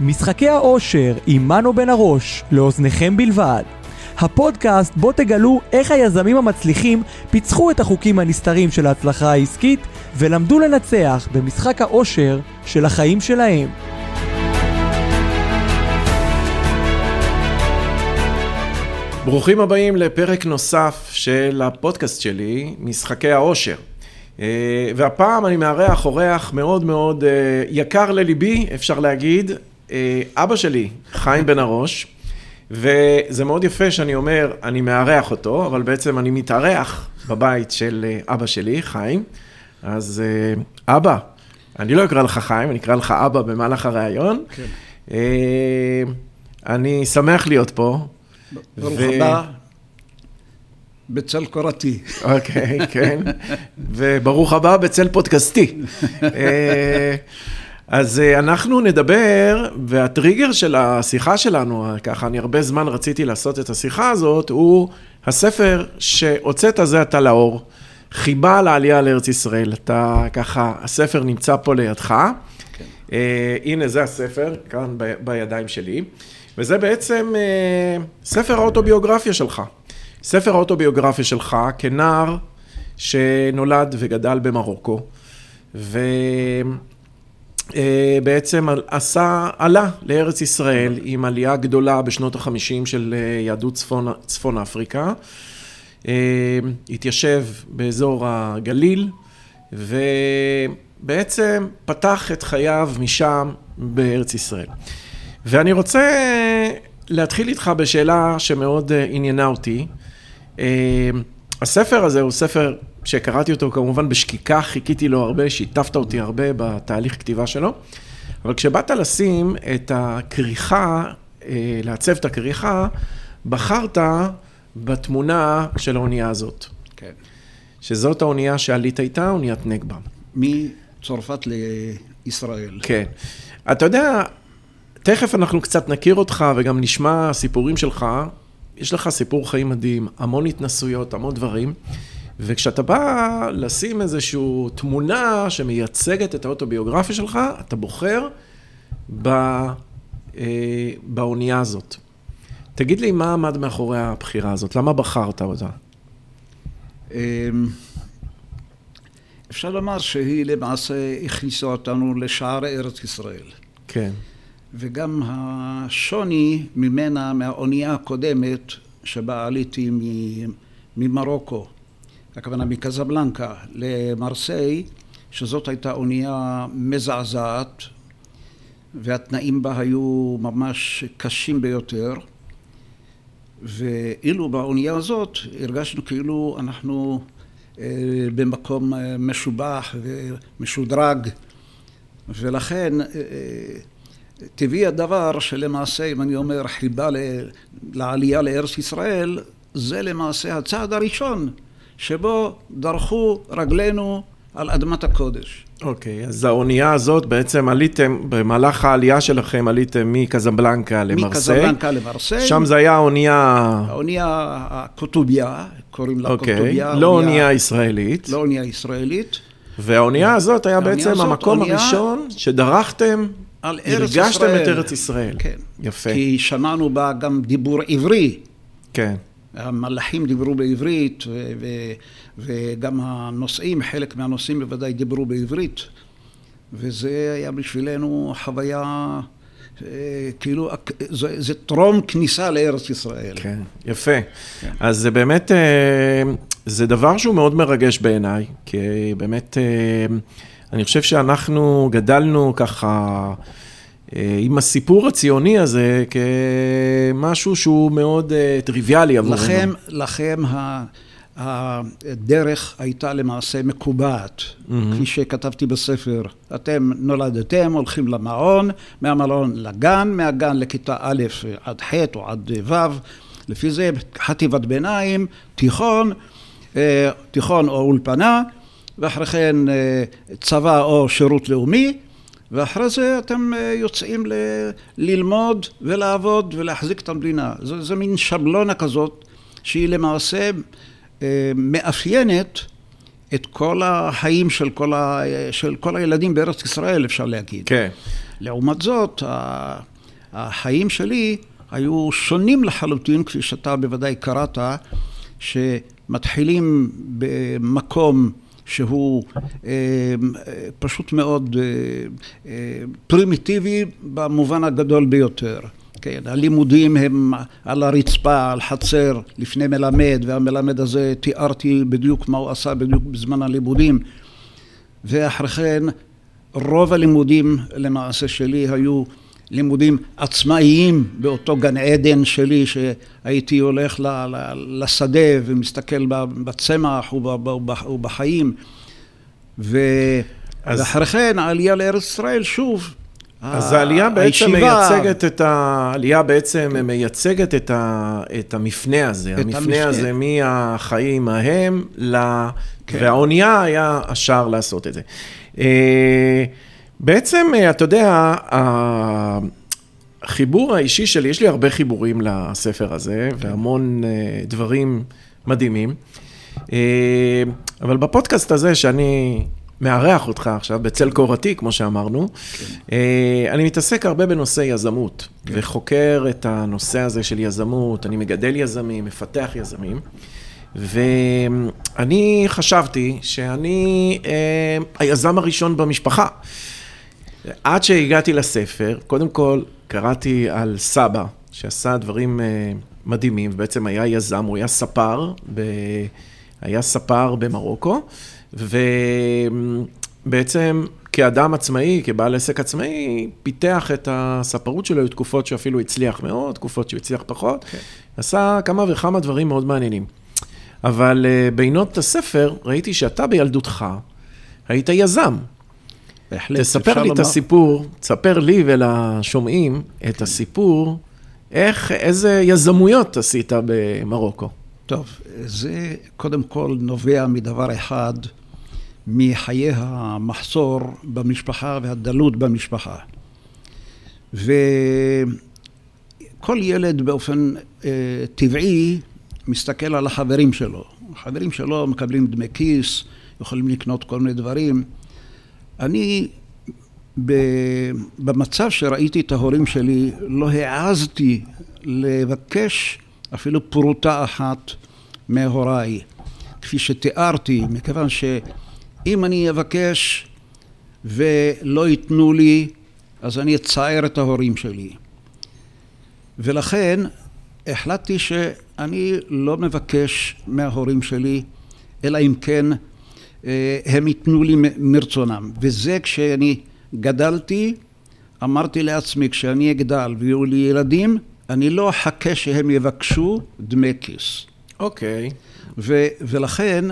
משחקי העושר עם מנו בן הראש, לאוזניכם בלבד. הפודקאסט בו תגלו איך היזמים המצליחים פיצחו את החוקים הנסתרים של ההצלחה העסקית ולמדו לנצח במשחק העושר של החיים שלהם. ברוכים הבאים לפרק נוסף של הפודקאסט שלי, משחקי העושר. אה, והפעם אני מארח אורח מאוד מאוד אה, יקר לליבי, אפשר להגיד, אבא שלי, חיים בן הראש, וזה מאוד יפה שאני אומר, אני מארח אותו, אבל בעצם אני מתארח בבית של אבא שלי, חיים. אז אבא, אני לא אקרא לך חיים, אני אקרא לך אבא במהלך הראיון. כן. אני שמח להיות פה. ברוך ו... הבא. בצל קורתי. אוקיי, כן. וברוך הבא בצל פודקאסטי. אה, אז אה, אנחנו נדבר, והטריגר של השיחה שלנו, ככה אני הרבה זמן רציתי לעשות את השיחה הזאת, הוא הספר שהוצאת זה עתה לאור, חיבה לעלייה לארץ ישראל. אתה ככה, הספר נמצא פה לידך. כן. אה, הנה זה הספר, כאן ב, בידיים שלי. וזה בעצם אה, ספר האוטוביוגרפיה שלך. ספר האוטוביוגרפיה שלך כנער שנולד וגדל במרוקו, ובעצם אה, עשה, עלה לארץ ישראל עם עלייה גדולה בשנות החמישים של אה, יהדות צפון, צפון אפריקה. אה, התיישב באזור הגליל, ובעצם פתח את חייו משם בארץ ישראל. ואני רוצה להתחיל איתך בשאלה שמאוד עניינה אותי. הספר הזה הוא ספר שקראתי אותו כמובן בשקיקה, חיכיתי לו הרבה, שיתפת אותי הרבה בתהליך כתיבה שלו, אבל כשבאת לשים את הכריכה, אה, לעצב את הכריכה, בחרת בתמונה של האונייה הזאת. כן. שזאת האונייה שעלית איתה, אוניית נגבה. מצרפת לישראל. כן. אתה יודע, תכף אנחנו קצת נכיר אותך וגם נשמע סיפורים שלך. יש לך סיפור חיים מדהים, המון התנסויות, המון דברים, וכשאתה בא לשים איזושהי תמונה שמייצגת את האוטוביוגרפיה שלך, אתה בוחר ב, אה, באונייה הזאת. תגיד לי, מה עמד מאחורי הבחירה הזאת? למה בחרת אותה? אמ, אפשר לומר שהיא למעשה הכניסה אותנו לשער ארץ ישראל. כן. וגם השוני ממנה, מהאונייה הקודמת שבה עליתי ממרוקו, הכוונה מקזבלנקה למרסיי, שזאת הייתה אונייה מזעזעת והתנאים בה היו ממש קשים ביותר. ואילו באונייה הזאת הרגשנו כאילו אנחנו אה, במקום אה, משובח ומשודרג. ולכן אה, טבעי הדבר שלמעשה, אם אני אומר חיבה לעלייה לארץ ישראל, זה למעשה הצעד הראשון שבו דרכו רגלינו על אדמת הקודש. אוקיי, okay, אז האונייה הזאת בעצם עליתם, במהלך העלייה שלכם עליתם מקזבלנקה למרסיי. מקזבלנקה למרסיי. שם זה היה האונייה... האונייה הקוטוביה, קוראים לה okay. אוקיי, קוטוביה. לא אונייה ישראלית. לא אונייה ישראלית. והאונייה הזאת היה בעצם הזאת, המקום אונייה... הראשון שדרכתם על ארץ ישראל. הרגשתם את ארץ ישראל. כן. יפה. כי שמענו בה גם דיבור עברי. כן. המלאכים דיברו בעברית, ו- ו- וגם הנוסעים, חלק מהנוסעים בוודאי דיברו בעברית. וזה היה בשבילנו חוויה, אה, כאילו, זה, זה טרום כניסה לארץ ישראל. כן, יפה. כן. אז זה באמת, אה, זה דבר שהוא מאוד מרגש בעיניי, כי באמת... אה, אני חושב שאנחנו גדלנו ככה עם הסיפור הציוני הזה כמשהו שהוא מאוד אה, טריוויאלי עבורנו. לכם, לכם הדרך הייתה למעשה מקובעת, mm-hmm. כפי שכתבתי בספר. אתם נולדתם, הולכים למעון, מהמעון לגן, מהגן לכיתה א' עד ח' או עד ו', לפי זה חטיבת ביניים, תיכון, אה, תיכון או אולפנה. ואחרי כן אה, צבא או שירות לאומי, ואחרי זה אתם אה, יוצאים ל- ללמוד ולעבוד ולהחזיק את המדינה. זו, זו מין שבלונה כזאת שהיא למעשה אה, מאפיינת את כל החיים של כל, ה, של כל הילדים בארץ ישראל, אפשר להגיד. כן. לעומת זאת, החיים שלי היו שונים לחלוטין, כפי שאתה בוודאי קראת, שמתחילים במקום שהוא אה, פשוט מאוד אה, אה, פרימיטיבי במובן הגדול ביותר. כן, הלימודים הם על הרצפה, על חצר, לפני מלמד, והמלמד הזה תיארתי בדיוק מה הוא עשה בדיוק בזמן הלימודים. ואחרי כן, רוב הלימודים למעשה שלי היו לימודים עצמאיים באותו גן עדן שלי, שהייתי הולך לשדה ומסתכל בצמח ובחיים. ו... אז... ואחרי כן העלייה לארץ ישראל שוב. אז העלייה בעצם הישיבה... מייצגת את ה... העלייה בעצם. מייצגת את, ה... את המפנה הזה. את המפנה, המפנה הזה מהחיים ההם ל... כן. והאונייה היה השער לעשות את זה. בעצם, אה, אתה יודע, החיבור האישי שלי, יש לי הרבה חיבורים לספר הזה, והמון אה, דברים מדהימים. אה, אבל בפודקאסט הזה, שאני מארח אותך עכשיו, בצל קורתי, כמו שאמרנו, כן. אני מתעסק הרבה בנושא יזמות, כן. וחוקר את הנושא הזה של יזמות, אני מגדל יזמים, מפתח יזמים. ואני חשבתי שאני אה, היזם הראשון במשפחה. עד שהגעתי לספר, קודם כל קראתי על סבא, שעשה דברים אה, מדהימים, ובעצם היה יזם, הוא היה ספר, ב... היה ספר במרוקו, ובעצם כאדם עצמאי, כבעל עסק עצמאי, פיתח את הספרות שלו, היו תקופות שאפילו הצליח מאוד, תקופות שהוא הצליח פחות, okay. כן. עשה כמה וכמה דברים מאוד מעניינים. אבל uh, בעינות הספר ראיתי שאתה בילדותך היית יזם. בהחלט, תספר לי לומר. את הסיפור, תספר לי ולשומעים את. הסיפור, איך, איזה יזמויות עשית במרוקו. טוב, זה קודם כל נובע מדבר אחד, מחיי המחסור במשפחה והדלות במשפחה. וכל ילד באופן אה, טבעי מסתכל על החברים שלו. החברים שלו מקבלים דמי כיס, יכולים לקנות כל מיני דברים. אני, במצב שראיתי את ההורים שלי, לא העזתי לבקש אפילו פרוטה אחת מהוריי, כפי שתיארתי, מכיוון שאם אני אבקש ולא ייתנו לי, אז אני אצער את ההורים שלי. ולכן החלטתי שאני לא מבקש מההורים שלי, אלא אם כן הם ייתנו לי מרצונם. וזה כשאני גדלתי, אמרתי לעצמי, כשאני אגדל ויהיו לי ילדים, אני לא אחכה שהם יבקשו דמי כיס. אוקיי. Okay. ולכן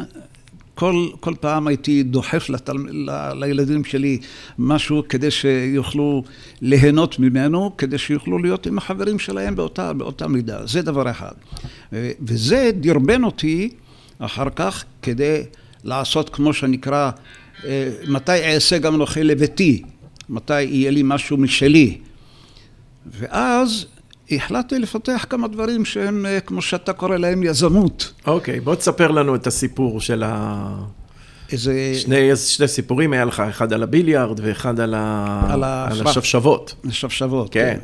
כל, כל פעם הייתי דוחף לתל, ל, לילדים שלי משהו כדי שיוכלו ליהנות ממנו, כדי שיוכלו להיות עם החברים שלהם באותה, באותה מידה. זה דבר אחד. וזה דרבן אותי אחר כך כדי לעשות כמו שנקרא, אה, מתי אעשה גם אנוכי לביתי, מתי יהיה לי משהו משלי. ואז החלטתי לפתח כמה דברים שהם, אה, כמו שאתה קורא להם, יזמות. אוקיי, okay, בוא תספר לנו את הסיפור של ה... איזה... שני, שני סיפורים, היה לך אחד על הביליארד ואחד על, ה... על, ה... על השפשבות. השפשבות, כן. כן.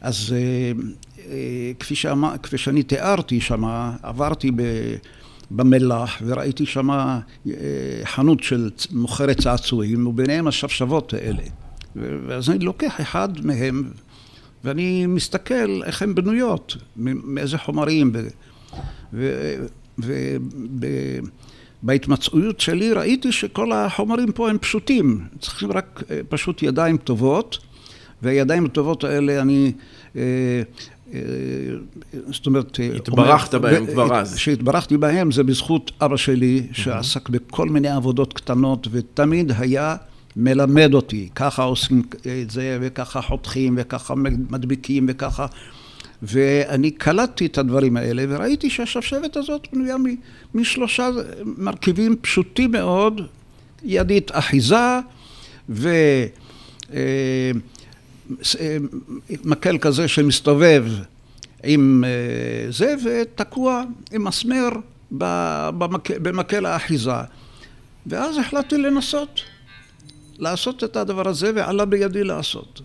אז אה, כפי, שאמר, כפי שאני תיארתי שם, עברתי ב... במלח וראיתי שם חנות של מוכרת צעצועים וביניהם השפשבות האלה. ואז אני לוקח אחד מהם ואני מסתכל איך הן בנויות, מאיזה חומרים. ובהתמצאויות שלי ראיתי שכל החומרים פה הם פשוטים, צריכים רק אה, פשוט ידיים טובות, והידיים הטובות האלה אני... אה, אה, זאת אומרת... התברכת אומר, בהם כבר אז. שהתברכתי בהם זה בזכות אבא שלי, שעסק בכל מיני עבודות קטנות, ותמיד היה מלמד אותי, ככה עושים את זה, וככה חותכים, וככה מדביקים, וככה... ואני קלטתי את הדברים האלה, וראיתי שהשבשבת הזאת בנויה משלושה מרכיבים פשוטים מאוד, ידית אחיזה, ומקל אה, כזה שמסתובב עם אה, זה, ותקוע עם מסמר במקל האחיזה. ואז החלטתי לנסות לעשות את הדבר הזה, ועלה בידי לעשות.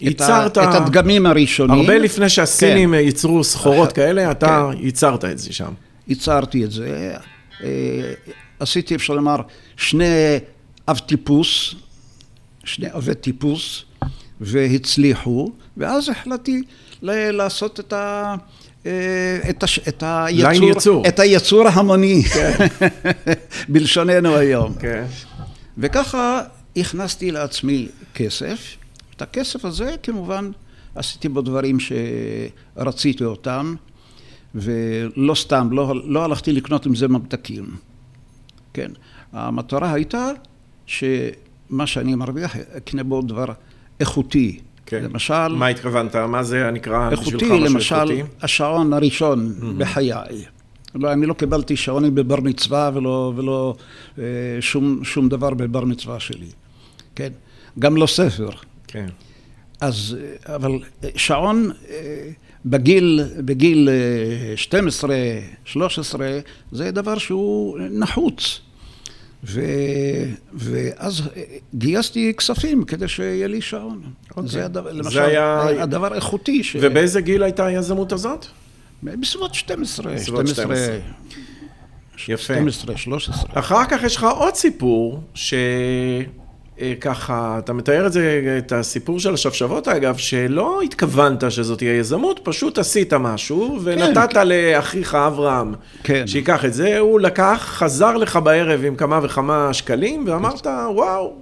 ייצרת... את הדגמים הראשונים. הרבה לפני שהסינים כן. ייצרו סחורות כאלה, אתה כן. ייצרת את זה שם. ייצרתי את זה. אה, עשיתי, אפשר לומר, שני אב טיפוס, שני אבי טיפוס, והצליחו, ואז החלטתי לעשות את ה... את, הש... את, היצור, את היצור ההמוני, כן. בלשוננו היום. כן. וככה הכנסתי לעצמי כסף. את הכסף הזה, כמובן, עשיתי בו דברים שרציתי אותם, ולא סתם, לא, לא הלכתי לקנות עם זה ממתקים. כן. המטרה הייתה שמה שאני מרוויח, אקנה בו דבר איכותי. כן. למשל... מה התכוונת? מה זה נקרא בשבילך משהו איכותי? למשל, השעון הראשון mm-hmm. בחיי. לא, אני לא קיבלתי שעונים בבר מצווה ולא, ולא אה, שום, שום דבר בבר מצווה שלי, כן? גם לא ספר. כן. אז, אבל שעון אה, בגיל, בגיל 12, אה, 13, זה דבר שהוא נחוץ. ו... ואז גייסתי כספים כדי שיהיה לי שעון. Okay. אוקיי. זה הדבר, למשל, זה היה... הדבר איכותי. ש... ובאיזה גיל הייתה היזמות הזאת? בסביבות 12. בסביבות 12. 12 יפה. 12, 13. אחר כך יש לך עוד סיפור, ש... אה, ככה, אתה מתאר את זה, את הסיפור של השבשבות אגב, שלא התכוונת שזאת תהיה יזמות, פשוט עשית משהו, ונתת כן, לאחיך אברהם, כן. שיקח את זה, הוא לקח, חזר לך בערב עם כמה וכמה שקלים, ואמרת, וואו,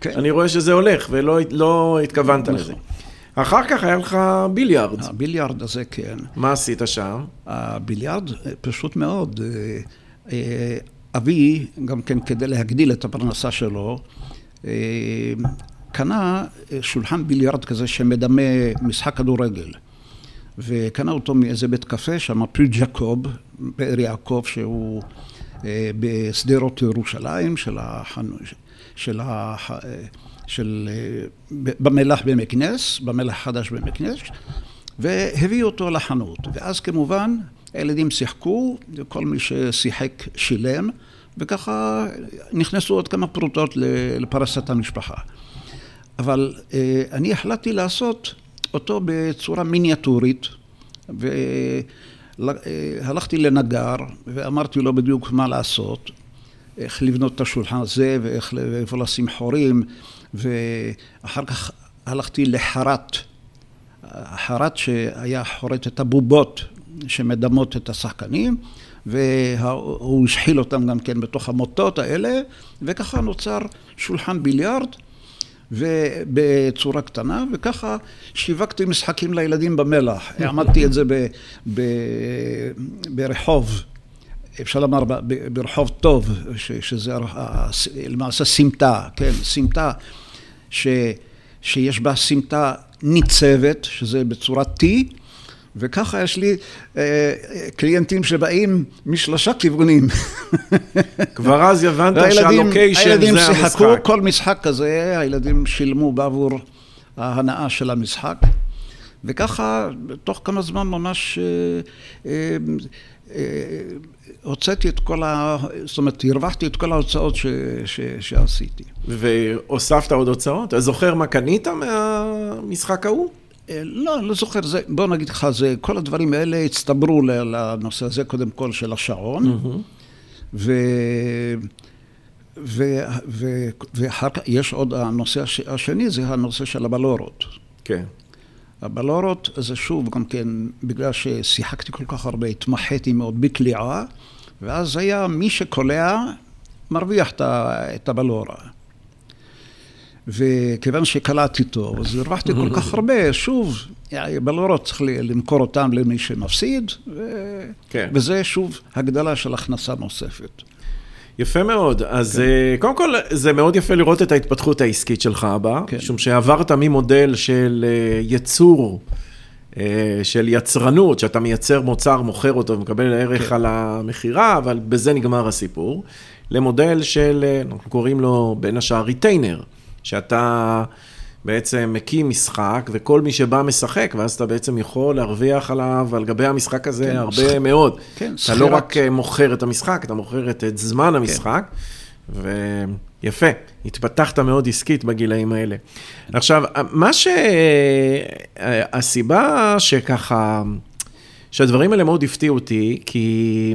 כן. אני רואה שזה הולך, ולא לא התכוונת נכון. לזה. אחר כך היה לך ביליארד. הביליארד הזה, כן. מה עשית שם? הביליארד, פשוט מאוד. אה, אה, אבי, גם כן כדי להגדיל את הפרנסה שלו, אה, קנה שולחן ביליארד כזה שמדמה משחק כדורגל. וקנה אותו מאיזה בית קפה, שם פרי ג'קוב, באר יעקב, שהוא בשדרות ירושלים, של החנו... של ה... של... במלח במקנס, במלח חדש במקנס, והביאו אותו לחנות. ואז כמובן הילדים שיחקו, וכל מי ששיחק שילם, וככה נכנסו עוד כמה פרוטות לפרסת המשפחה. אבל אה, אני החלטתי לעשות אותו בצורה מיניאטורית, והלכתי לנגר ואמרתי לו בדיוק מה לעשות, איך לבנות את השולחן הזה ואיך ואיפה לשים חורים, ואחר כך הלכתי לחרת, החרת שהיה חורט את הבובות שמדמות את השחקנים, והוא השחיל אותם גם כן בתוך המוטות האלה, וככה נוצר שולחן ביליארד. ובצורה קטנה, וככה שיווקתי משחקים לילדים במלח. העמדתי את זה ב, ב, ברחוב, אפשר לומר ברחוב טוב, ש, שזה למעשה סמטה, כן, סמטה, ש, שיש בה סמטה ניצבת, שזה בצורת T, וככה יש לי אה, קליינטים שבאים משלושה כיוונים. כבר אז הבנת שהלוקיישן זה המשחק. הילדים שיחקו כל משחק כזה, הילדים שילמו בעבור ההנאה של המשחק. וככה, תוך כמה זמן ממש אה, אה, אה, הוצאתי את כל ה... זאת אומרת, הרווחתי את כל ההוצאות ש, ש, שעשיתי. והוספת עוד הוצאות? אתה זוכר מה קנית מהמשחק ההוא? אה, לא, אני לא זוכר, זה, בוא נגיד לך, זה, כל הדברים האלה הצטברו לנושא הזה, קודם כל של השעון, mm-hmm. ו, ו, ו, ואחר כך יש עוד, הנושא השני זה הנושא של הבלורות. כן. הבלורות זה שוב גם כן, בגלל ששיחקתי כל כך הרבה, התמחיתי מאוד בקליעה, ואז היה מי שקולע, מרוויח את הבלורה. וכיוון שקלעתי טוב, אז הרווחתי כל כך הרבה, שוב, בלורות צריך למכור אותם למי שמפסיד, ו... כן. וזה שוב הגדלה של הכנסה נוספת. יפה מאוד. אז כן. אה, קודם כל, זה מאוד יפה לראות את ההתפתחות העסקית שלך הבאה, כן. משום שעברת ממודל של אה, יצור, אה, של יצרנות, שאתה מייצר מוצר, מוכר אותו ומקבל ערך כן. על המכירה, אבל בזה נגמר הסיפור, למודל של, אנחנו קוראים לו בין השאר ריטיינר. שאתה בעצם מקים משחק, וכל מי שבא משחק, ואז אתה בעצם יכול להרוויח עליו, על גבי המשחק הזה, כן, הרבה משחק. מאוד. כן, אתה סחירת. לא רק אה, מוכר את המשחק, אתה מוכר את, את זמן המשחק. כן. ויפה, התפתחת מאוד עסקית בגילאים האלה. עכשיו, מה ש... הסיבה שככה, שהדברים האלה מאוד הפתיעו אותי, כי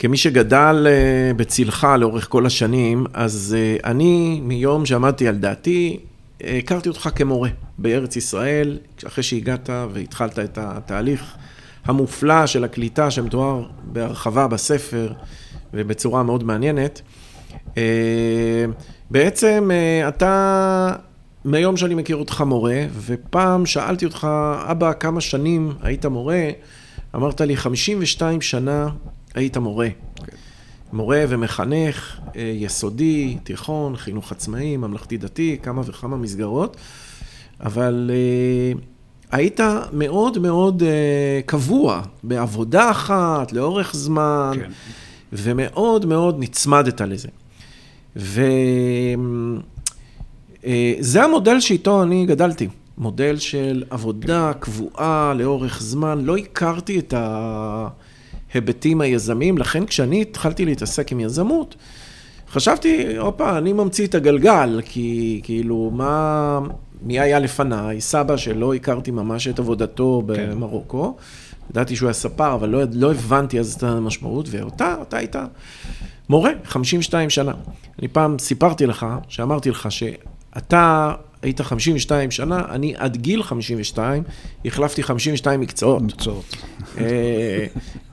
כמי שגדל אה, בצלך לאורך כל השנים, אז אה, אני, מיום שעמדתי על דעתי, הכרתי אותך כמורה בארץ ישראל, אחרי שהגעת והתחלת את התהליך המופלא של הקליטה שמתואר בהרחבה בספר ובצורה מאוד מעניינת. אה, בעצם אתה, מהיום שאני מכיר אותך מורה, ופעם שאלתי אותך, אבא, כמה שנים היית מורה? אמרת לי, 52 שנה היית מורה. Okay. מורה ומחנך, אה, יסודי, תיכון, חינוך עצמאי, ממלכתי-דתי, כמה וכמה מסגרות, אבל uh, היית מאוד מאוד uh, קבוע בעבודה אחת, לאורך זמן, כן. ומאוד מאוד נצמדת לזה. וזה המודל שאיתו אני גדלתי. מודל של עבודה קבועה לאורך זמן. לא הכרתי את ה... ההיבטים היזמיים, לכן כשאני התחלתי להתעסק עם יזמות, חשבתי, הופה, אני ממציא את הגלגל, כי כאילו, מה, מי היה לפניי? סבא שלא הכרתי ממש את עבודתו. במרוקו. ידעתי שהוא היה ספר, אבל לא, לא הבנתי אז את המשמעות, ואותה, אותה הייתה מורה, 52 שנה. אני פעם סיפרתי לך, שאמרתי לך שאתה היית 52 שנה, אני עד גיל 52 החלפתי 52 מקצועות. מקצועות. אה,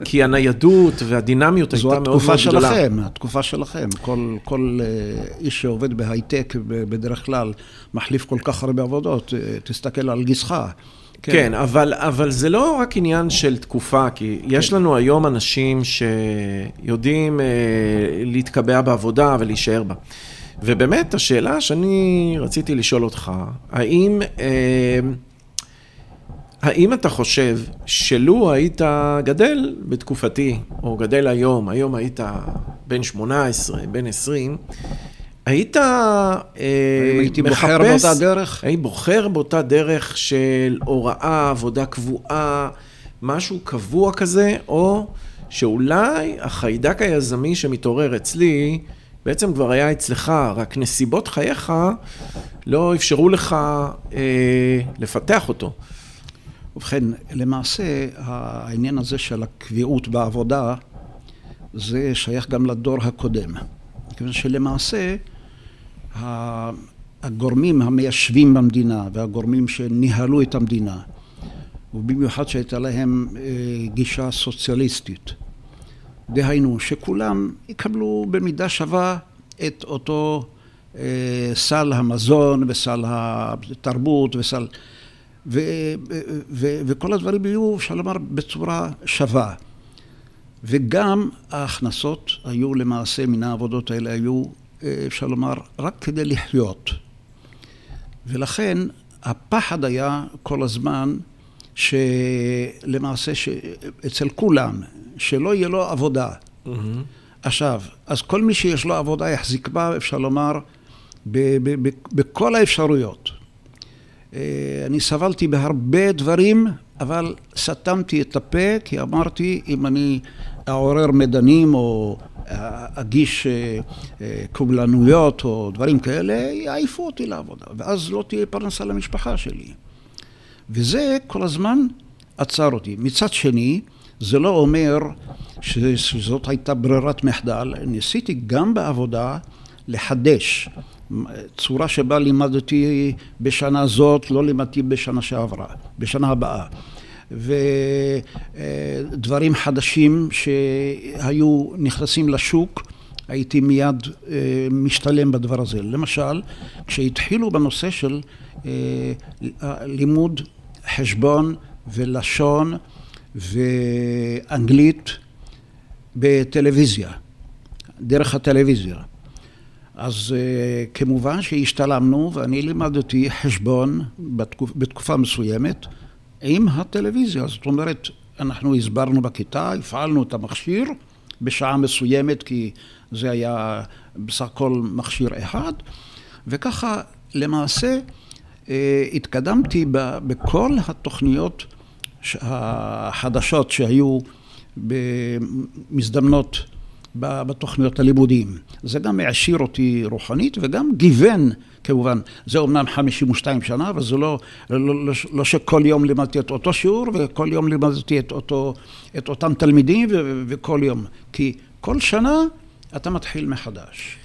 כי הניידות והדינמיות הייתה מאוד מאוד גדולה. זו התקופה שלכם, התקופה שלכם. כל, כל אה, איש שעובד בהייטק בדרך כלל מחליף כל כך הרבה עבודות, אה, תסתכל על גיסך. כן, כן אבל, אבל זה לא רק עניין של תקופה, כי כן. יש לנו היום אנשים שיודעים אה, להתקבע בעבודה ולהישאר בה. ובאמת, השאלה שאני רציתי לשאול אותך, האם, אה, האם אתה חושב שלו היית גדל בתקופתי, או גדל היום, היום היית בן 18, בן 20, היית אה, הייתי מחפש, בוחר באותה דרך? היית בוחר באותה דרך של הוראה, עבודה קבועה, משהו קבוע כזה, או שאולי החיידק היזמי שמתעורר אצלי, בעצם כבר היה אצלך, רק נסיבות חייך לא אפשרו לך אה, לפתח אותו. ובכן, למעשה, העניין הזה של הקביעות בעבודה, זה שייך גם לדור הקודם. כיוון שלמעשה, הגורמים המיישבים במדינה והגורמים שניהלו את המדינה, ובמיוחד שהייתה להם אה, גישה סוציאליסטית, דהיינו, שכולם יקבלו במידה שווה את אותו אה, סל המזון וסל התרבות וסל... ו, ו, ו, וכל הדברים יהיו, אפשר לומר, בצורה שווה. וגם ההכנסות היו למעשה מן העבודות האלה היו, אה, אפשר לומר, רק כדי לחיות. ולכן הפחד היה כל הזמן שלמעשה אצל כולם, שלא יהיה לו עבודה. Mm-hmm. עכשיו, אז כל מי שיש לו עבודה יחזיק בה, אפשר לומר, ב- ב- ב- בכל האפשרויות. אה, אני סבלתי בהרבה דברים, אבל סתמתי את הפה, כי אמרתי, אם אני אעורר מדנים או אגיש אה, אה, קובלנויות או דברים כאלה, יעיפו אותי לעבודה, ואז לא תהיה פרנסה למשפחה שלי. וזה כל הזמן עצר אותי. מצד שני, זה לא אומר שזאת הייתה ברירת מחדל. ניסיתי גם בעבודה לחדש צורה שבה לימדתי בשנה זאת, לא לימדתי בשנה שעברה, בשנה הבאה. ודברים חדשים שהיו נכנסים לשוק, הייתי מיד אה, משתלם בדבר הזה. למשל, כשהתחילו בנושא של אה, לימוד חשבון ולשון ואנגלית בטלוויזיה, דרך הטלוויזיה. אז uh, כמובן שהשתלמנו ואני לימדתי חשבון בתקופ, בתקופה מסוימת עם הטלוויזיה. זאת אומרת, אנחנו הסברנו בכיתה, הפעלנו את המכשיר בשעה מסוימת, כי זה היה בסך הכל מכשיר אחד, וככה למעשה התקדמתי בכל התוכניות החדשות שהיו מזדמנות בתוכניות הלימודים. זה גם העשיר אותי רוחנית וגם גיוון, כמובן. זה אומנם 52 שנה, אבל זה לא, לא, לא, לא שכל יום לימדתי את אותו שיעור וכל יום לימדתי את, אותו, את אותם תלמידים ו, וכל יום. כי כל שנה אתה מתחיל מחדש,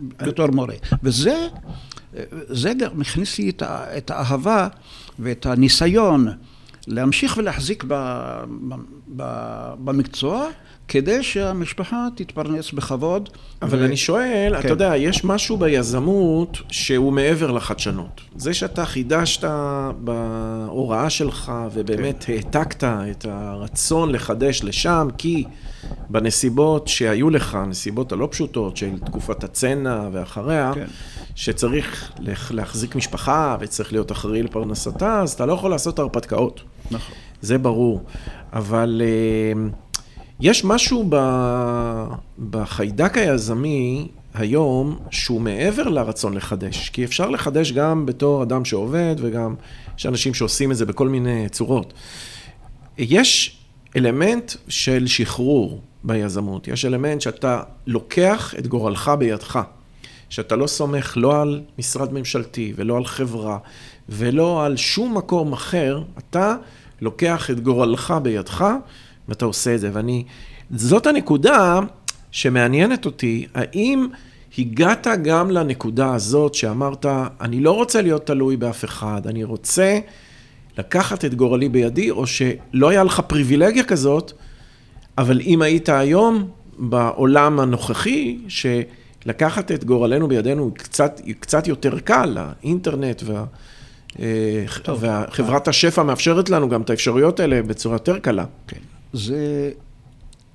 בתור מורה. וזה זה גם הכניס לי את האהבה ואת הניסיון להמשיך ולהחזיק במקצוע. כדי שהמשפחה תתפרנס בכבוד. אבל ו... אני שואל, כן. אתה יודע, יש משהו ביזמות שהוא מעבר לחדשנות. זה שאתה חידשת בהוראה שלך ובאמת כן. העתקת את הרצון לחדש לשם, כי בנסיבות שהיו לך, הנסיבות הלא פשוטות של תקופת הצנע ואחריה, כן. שצריך להחזיק משפחה וצריך להיות אחראי לפרנסתה, אז אתה לא יכול לעשות הרפתקאות. נכון. זה ברור. אבל... Uh, יש משהו ב... בחיידק היזמי היום שהוא מעבר לרצון לחדש, כי אפשר לחדש גם בתור אדם שעובד וגם יש אנשים שעושים את זה בכל מיני צורות. יש אלמנט של שחרור ביזמות, יש אלמנט שאתה לוקח את גורלך בידך, שאתה לא סומך לא על משרד ממשלתי ולא על חברה ולא על שום מקום אחר, אתה לוקח את גורלך בידך ואתה עושה את זה. ואני, זאת הנקודה שמעניינת אותי, האם הגעת גם לנקודה הזאת שאמרת, אני לא רוצה להיות תלוי באף אחד, אני רוצה לקחת את גורלי בידי, או שלא היה לך פריבילגיה כזאת, אבל אם היית היום בעולם הנוכחי, שלקחת את גורלנו בידינו קצת, קצת יותר קל, האינטרנט וה... אה, טוב, וחברת השפע מאפשרת לנו גם את האפשרויות האלה בצורה יותר קלה. כן. זה,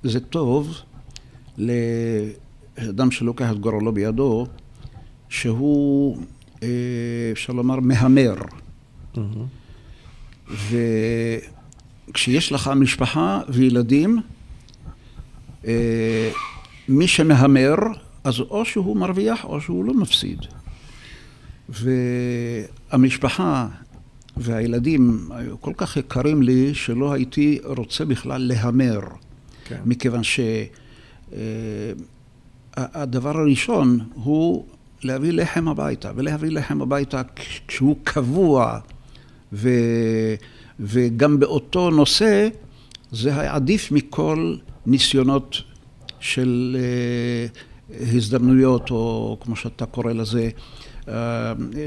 זה טוב לאדם שלוקח את גורלו בידו, שהוא, אה, אפשר לומר, מהמר. Mm-hmm. וכשיש לך משפחה וילדים, אה, מי שמהמר, אז או שהוא מרוויח או שהוא לא מפסיד. והמשפחה והילדים היו כל כך יקרים לי, שלא הייתי רוצה בכלל להמר. כן. מכיוון שהדבר אה, הראשון הוא להביא לחם הביתה, ולהביא לחם הביתה כשהוא קבוע, ו, וגם באותו נושא, זה עדיף מכל ניסיונות של uh, הזדמנויות, או כמו שאתה קורא לזה, uh,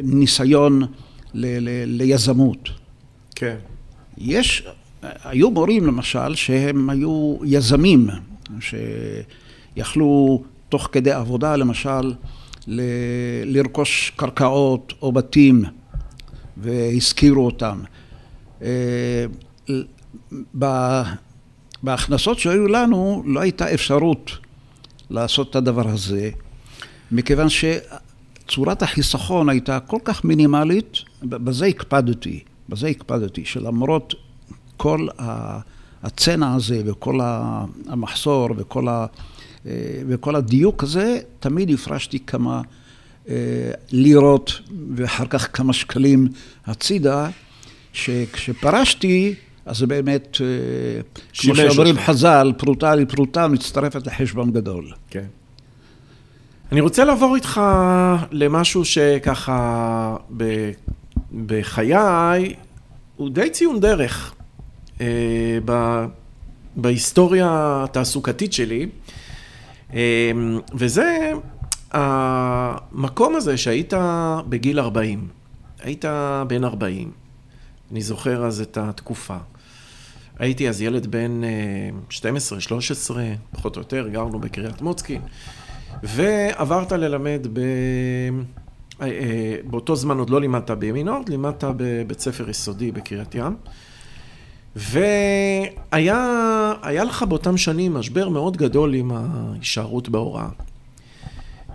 ניסיון ל, ל, ליזמות. כן. יש, היו מורים למשל שהם היו יזמים, שיכלו תוך כדי עבודה למשל ל, לרכוש קרקעות או בתים והשכירו אותם. אה, בהכנסות שהיו לנו לא הייתה אפשרות לעשות את הדבר הזה, מכיוון ש... צורת החיסכון הייתה כל כך מינימלית, בזה הקפדתי, בזה הקפדתי, שלמרות כל הצנע הזה וכל המחסור וכל, ה, אה, וכל הדיוק הזה, תמיד הפרשתי כמה אה, לירות ואחר כך כמה שקלים הצידה, שכשפרשתי, אז זה באמת, אה, כמו שאומרים חז"ל, פרוטה לפרוטה מצטרפת לחשבון גדול. כן. אני רוצה לעבור איתך למשהו שככה ב, בחיי הוא די ציון דרך אה, ב, בהיסטוריה התעסוקתית שלי, אה, וזה המקום הזה שהיית בגיל 40, היית בן 40, אני זוכר אז את התקופה. הייתי אז ילד בן 12, אה, 13, פחות או יותר, גרנו בקריית מוצקין. ועברת ללמד ב... אה, אה, באותו זמן עוד לא לימדת בימינורד, לימדת בבית ספר יסודי בקריית ים. והיה לך באותם שנים משבר מאוד גדול עם ההישארות בהוראה.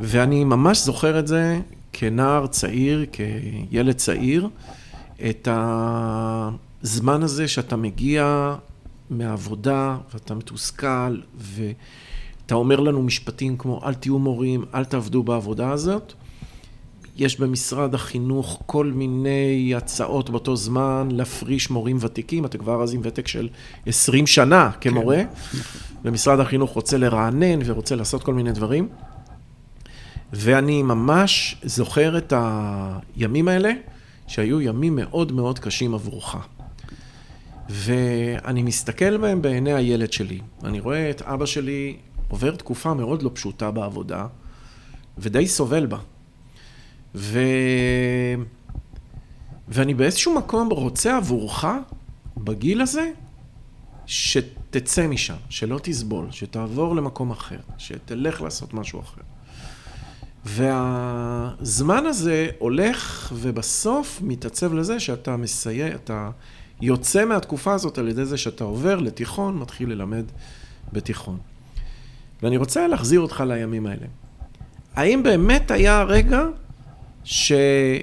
ואני ממש זוכר את זה כנער צעיר, כילד צעיר, את הזמן הזה שאתה מגיע מהעבודה ואתה מתוסכל, ו... אתה אומר לנו משפטים כמו, אל תהיו מורים, אל תעבדו בעבודה הזאת. יש במשרד החינוך כל מיני הצעות באותו זמן להפריש מורים ותיקים, אתה כבר אז עם ותק של 20 שנה כמורה, כן. ומשרד החינוך רוצה לרענן ורוצה לעשות כל מיני דברים. ואני ממש זוכר את הימים האלה, שהיו ימים מאוד מאוד קשים עבורך. ואני מסתכל בהם בעיני הילד שלי. אני רואה את אבא שלי עובר תקופה מאוד לא פשוטה בעבודה, ודי סובל בה. ו... ואני באיזשהו מקום רוצה עבורך, בגיל הזה, שתצא משם, שלא תסבול, שתעבור למקום אחר, שתלך לעשות משהו אחר. והזמן הזה הולך ובסוף מתעצב לזה שאתה מסייע, אתה יוצא מהתקופה הזאת על ידי זה שאתה עובר לתיכון, מתחיל ללמד בתיכון. ואני רוצה להחזיר אותך לימים האלה. האם באמת היה רגע שכבר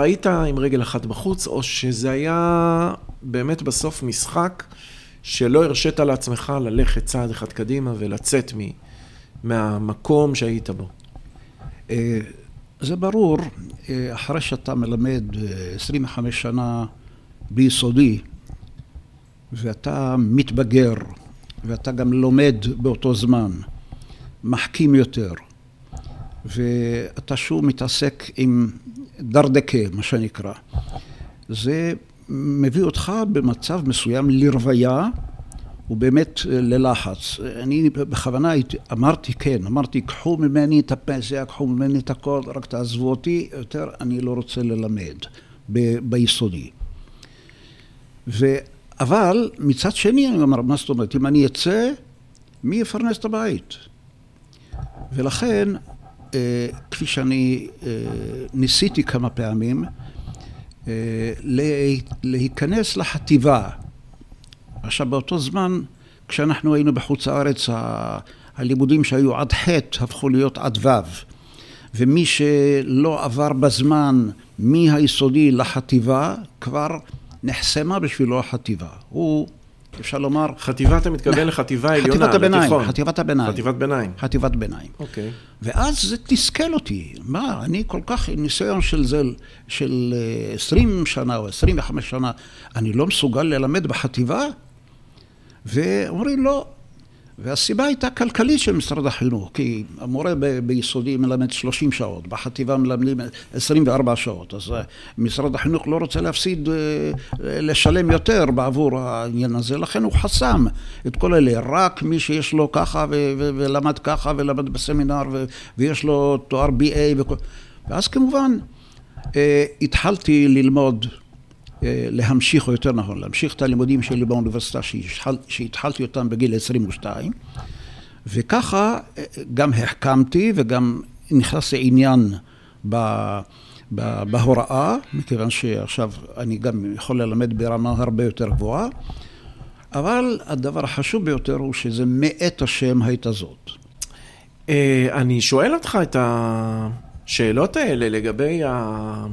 היית עם רגל אחת בחוץ, או שזה היה באמת בסוף משחק שלא הרשית לעצמך ללכת צעד אחד קדימה ולצאת מ... מהמקום שהיית בו? אה, זה ברור, אה, אחרי שאתה מלמד 25 אה, שנה ביסודי, ואתה מתבגר, ואתה גם לומד באותו זמן, מחכים יותר, ואתה שוב מתעסק עם דרדקה, מה שנקרא. זה מביא אותך במצב מסוים לרוויה ובאמת ללחץ. אני בכוונה אמרתי כן, אמרתי קחו ממני את הפנסיה, קחו ממני את הכל, רק תעזבו אותי, יותר אני לא רוצה ללמד ב- ביסודי. ו... אבל מצד שני אני אומר, מה זאת אומרת, אם אני אצא, מי יפרנס את הבית? ולכן אה, כפי שאני אה, ניסיתי כמה פעמים, אה, להיכנס לחטיבה. עכשיו, באותו זמן, כשאנחנו היינו בחוץ לארץ, הלימודים שהיו עד ח' הפכו להיות עד ו', ומי שלא עבר בזמן מהיסודי לחטיבה, כבר נחסמה בשבילו החטיבה. הוא אפשר לומר... חטיבה, אתה מתכוון לחטיבה עליונה, חטיבת הביניים, לתיכון. חטיבת הביניים. חטיבת ביניים. חטיבת ביניים. אוקיי. Okay. ואז זה תסכל אותי. מה, אני כל כך עם ניסיון של זה, של 20 אה, שנה או 25 שנה, אני לא מסוגל ללמד בחטיבה? ואומרים, לא, והסיבה הייתה כלכלית של משרד החינוך, כי המורה ב- ביסודי מלמד 30 שעות, בחטיבה מלמדים 24 שעות, אז אה, משרד החינוך לא רוצה להפסיד, אה, לשלם יותר בעבור העניין הזה, לכן הוא חסם את כל אלה, רק מי שיש לו ככה ו- ו- ולמד ככה ולמד בסמינר ו- ויש לו תואר BA וכל... ואז כמובן אה, התחלתי ללמוד להמשיך, או יותר נכון, להמשיך את הלימודים שלי באוניברסיטה שהתחלתי אותם בגיל 22, וככה אה, גם החכמתי וגם נכנס לעניין ב... בהוראה, מכיוון שעכשיו אני גם יכול ללמד ברמה הרבה יותר גבוהה, אבל הדבר החשוב ביותר הוא שזה מאת השם הייתה זאת. אה, אני שואל אותך את השאלות האלה לגבי ה...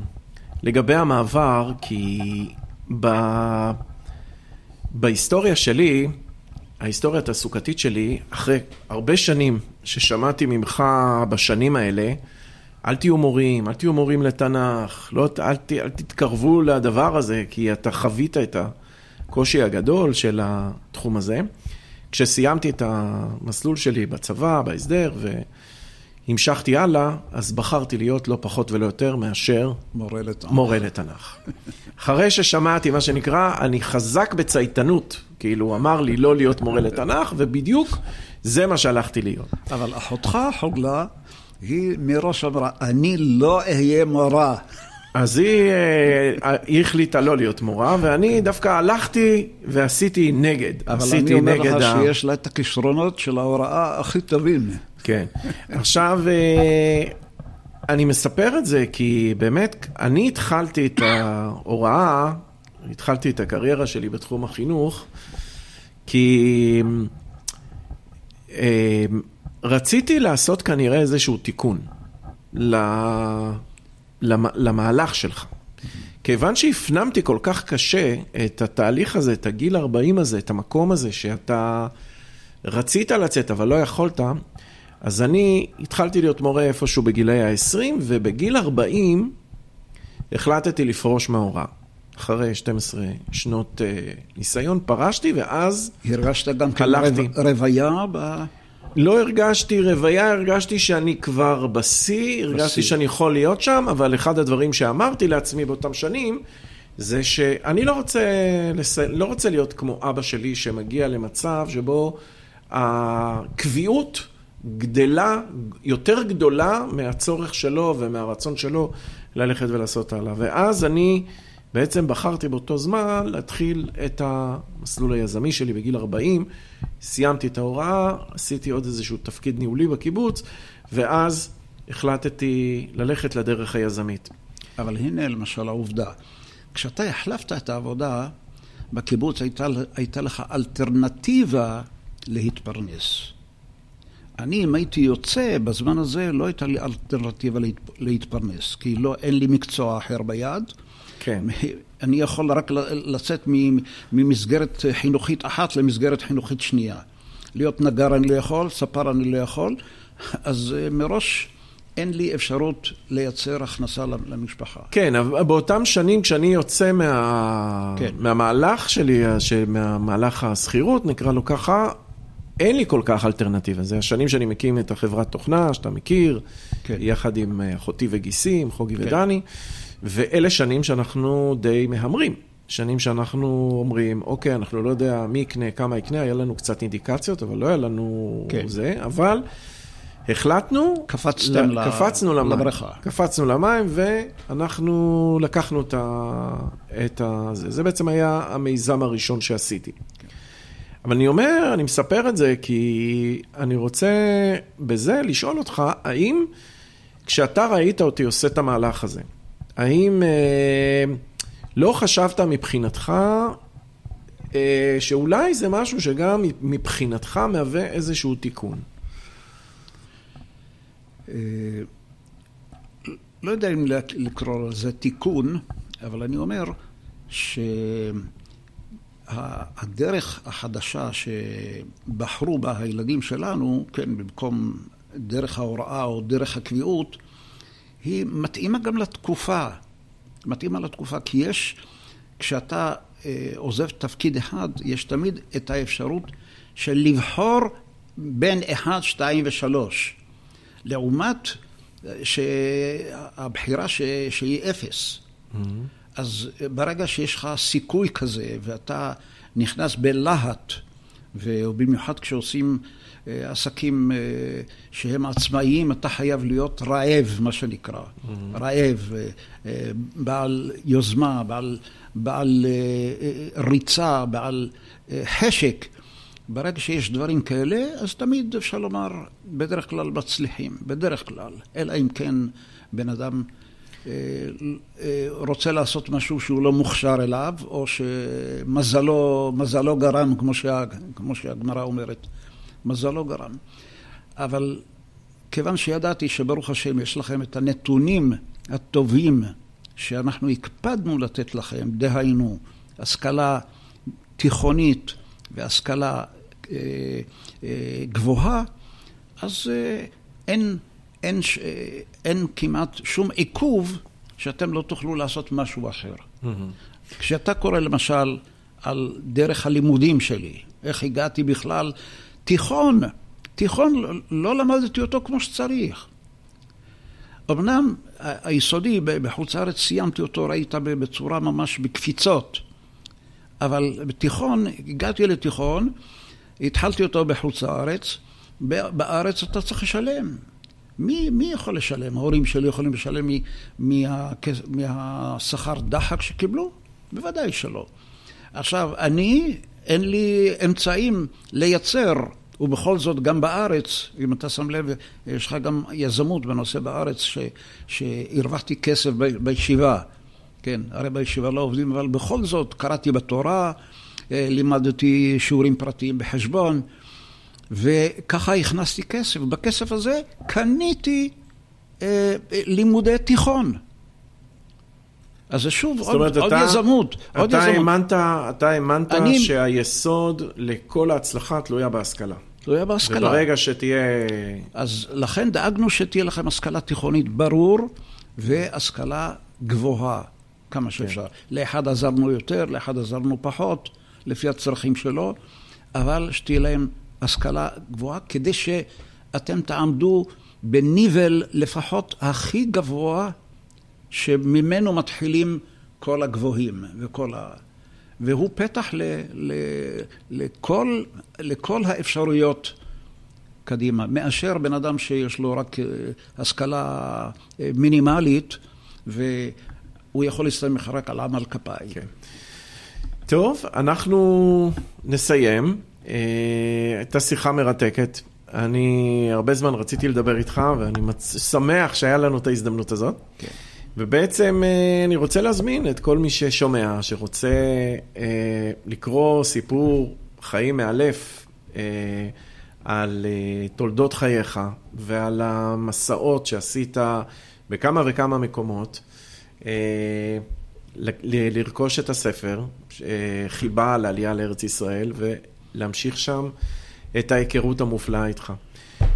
לגבי המעבר, כי ב... בהיסטוריה שלי, ההיסטוריה התעסוקתית שלי, אחרי הרבה שנים ששמעתי ממך בשנים האלה, אל תהיו מורים, אל תהיו מורים לתנ"ך, לא, אל, ת, אל תתקרבו לדבר הזה, כי אתה חווית את הקושי הגדול של התחום הזה. כשסיימתי את המסלול שלי בצבא, בהסדר, ו... המשכתי הלאה, אז בחרתי להיות לא פחות ולא יותר מאשר מורה לתנ"ך. מורה לתנ"ך. אחרי ששמעתי מה שנקרא, אני חזק בצייתנות, כאילו אמר לי לא להיות מורה לתנ"ך, ובדיוק זה מה שהלכתי להיות. אבל אחותך חוגלה, היא מראש אמרה, אני לא אהיה מורה. אז היא, אה, היא החליטה לא להיות מורה, ואני דווקא הלכתי ועשיתי נגד. אבל אני אומר לך. שיש לה את הכישרונות של ההוראה הכי טובים. כן. עכשיו, אה, אני מספר את זה כי באמת, אני התחלתי את ההוראה, התחלתי את הקריירה שלי בתחום החינוך, כי אה, רציתי לעשות כנראה איזשהו תיקון למהלך שלך. כיוון שהפנמתי כל כך קשה את התהליך הזה, את הגיל 40 הזה, את המקום הזה, שאתה רצית לצאת אבל לא יכולת, אז אני התחלתי להיות מורה איפשהו בגילי ה-20, ובגיל 40 החלטתי לפרוש מההוראה. אחרי 12 שנות uh, ניסיון פרשתי, ואז הרגשת גם הלכתי. רוויה ב... לא הרגשתי רוויה, הרגשתי שאני כבר בשיא, הרגשתי שאני יכול להיות שם, אבל אחד הדברים שאמרתי לעצמי באותם שנים, זה שאני לא רוצה, לס... לא רוצה להיות כמו אבא שלי שמגיע למצב שבו הקביעות גדלה, יותר גדולה מהצורך שלו ומהרצון שלו ללכת ולעשות הלאה. ואז אני בעצם בחרתי באותו זמן להתחיל את המסלול היזמי שלי בגיל 40, סיימתי את ההוראה, עשיתי עוד איזשהו תפקיד ניהולי בקיבוץ, ואז החלטתי ללכת לדרך היזמית. אבל הנה למשל העובדה, כשאתה החלפת את העבודה, בקיבוץ הייתה, הייתה לך אלטרנטיבה להתפרנס. אני, אם הייתי יוצא, בזמן הזה לא הייתה לי אלטרנטיבה להת, להתפרנס, כי לא, אין לי מקצוע אחר ביד. כן. אני יכול רק לצאת ממסגרת חינוכית אחת למסגרת חינוכית שנייה. להיות נגר אני לא יכול, ספר אני לא יכול, אז אה, מראש אין לי אפשרות לייצר הכנסה למשפחה. כן, אבל באותם שנים כשאני יוצא מה... כן. מהמהלך שלי, מהמהלך השכירות, נקרא לו ככה, אין לי כל כך אלטרנטיבה. זה השנים שאני מקים את החברת תוכנה, שאתה מכיר, כן. יחד עם אה, אחותי וגיסי, עם חוגי כן. ודני, ואלה שנים שאנחנו די מהמרים. שנים שאנחנו אומרים, אוקיי, אנחנו לא יודע מי יקנה, כמה יקנה, היה לנו קצת אינדיקציות, אבל לא היה לנו כן. זה, אבל החלטנו, קפצתם ל... קפצנו למים, לבריכה. קפצנו למים, ואנחנו לקחנו את ה... את ה... זה, זה בעצם היה המיזם הראשון שעשיתי. אבל אני אומר, אני מספר את זה כי אני רוצה בזה לשאול אותך, האם כשאתה ראית אותי עושה את המהלך הזה, האם אה, לא חשבת מבחינתך אה, שאולי זה משהו שגם מבחינתך מהווה איזשהו תיקון? אה, לא יודע אם לקרוא לזה תיקון, אבל אני אומר ש... הדרך החדשה שבחרו בה הילדים שלנו, כן, במקום דרך ההוראה או דרך הקביעות, היא מתאימה גם לתקופה. מתאימה לתקופה, כי יש, כשאתה אה, עוזב תפקיד אחד, יש תמיד את האפשרות של לבחור בין אחד, שתיים ושלוש. לעומת אה, שהבחירה ש... שהיא אפס. Mm-hmm. אז ברגע שיש לך סיכוי כזה, ואתה נכנס בלהט, ובמיוחד כשעושים אה, עסקים אה, שהם עצמאיים, אתה חייב להיות רעב, מה שנקרא. Mm-hmm. רעב, אה, בעל יוזמה, בעל, בעל ריצה, בעל חשק. ברגע שיש דברים כאלה, אז תמיד אפשר לומר, בדרך כלל מצליחים, בדרך כלל. אלא אם כן בן אדם רוצה לעשות משהו שהוא לא מוכשר אליו, או שמזלו גרם, כמו, שה, כמו שהגמרא אומרת. מזלו גרם. אבל כיוון שידעתי שברוך השם יש לכם את הנתונים הטובים שאנחנו הקפדנו לתת לכם, דהיינו, השכלה תיכונית והשכלה אה, אה, גבוהה, אז אה, אין, אין, אה, אין כמעט שום עיכוב שאתם לא תוכלו לעשות משהו אחר. Mm-hmm. כשאתה קורא למשל על דרך הלימודים שלי, איך הגעתי בכלל תיכון, תיכון, לא למדתי אותו כמו שצריך. אמנם היסודי בחוץ לארץ סיימתי אותו, ראית בצורה ממש בקפיצות, אבל בתיכון, הגעתי לתיכון, התחלתי אותו בחוץ לארץ, בארץ אתה צריך לשלם. מי, מי יכול לשלם? ההורים שלי יכולים לשלם מה, מהשכר דחק שקיבלו? בוודאי שלא. עכשיו, אני אין לי אמצעים לייצר, ובכל זאת גם בארץ, אם אתה שם לב, יש לך גם יזמות בנושא בארץ, ש, שהרווחתי כסף ב, בישיבה, כן, הרי בישיבה לא עובדים, אבל בכל זאת קראתי בתורה, אה, לימדתי שיעורים פרטיים בחשבון, וככה הכנסתי כסף. בכסף הזה קניתי אה, לימודי תיכון. אז זה שוב עוד, אומרת, עוד אתה, יזמות. אתה עוד יזמות. האמנת, אתה האמנת אני... שהיסוד לכל ההצלחה תלויה בהשכלה. תלויה בהשכלה. וברגע שתהיה... אז לכן דאגנו שתהיה לכם השכלה תיכונית ברור, והשכלה גבוהה כמה שאפשר. כן. לאחד עזרנו יותר, לאחד עזרנו פחות, לפי הצרכים שלו, אבל שתהיה להם השכלה גבוהה, כדי שאתם תעמדו בניבל לפחות הכי גבוה, שממנו מתחילים כל הגבוהים וכל ה... והוא פתח ל, ל, לכל, לכל האפשרויות קדימה, מאשר בן אדם שיש לו רק אה, השכלה אה, מינימלית והוא יכול להסתמך רק על עמל כפיים. כן. טוב, אנחנו נסיים. אה, הייתה שיחה מרתקת. אני הרבה זמן רציתי לדבר איתך, ואני מצ... שמח שהיה לנו את ההזדמנות הזאת. כן. ובעצם אה, אני רוצה להזמין את כל מי ששומע, שרוצה אה, לקרוא סיפור חיים מאלף על תולדות חייך ועל המסעות שעשית בכמה וכמה מקומות, לרכוש את הספר, חיבה לעלייה לארץ ישראל, ולהמשיך שם את ההיכרות המופלאה איתך.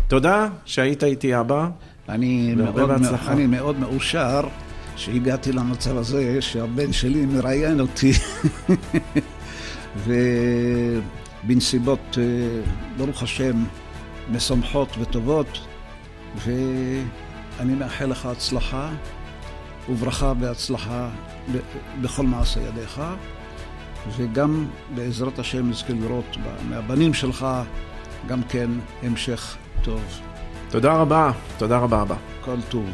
תודה שהיית איתי אבא. אני מאוד, אני מאוד מאושר שהגעתי למצב הזה שהבן שלי מראיין אותי ובנסיבות, אה, ברוך השם, משמחות וטובות ואני מאחל לך הצלחה וברכה והצלחה בכל מעשה ידיך וגם בעזרת השם נזכה לראות מהבנים שלך גם כן המשך טוב. תודה רבה, תודה רבה אבא. כל טוב.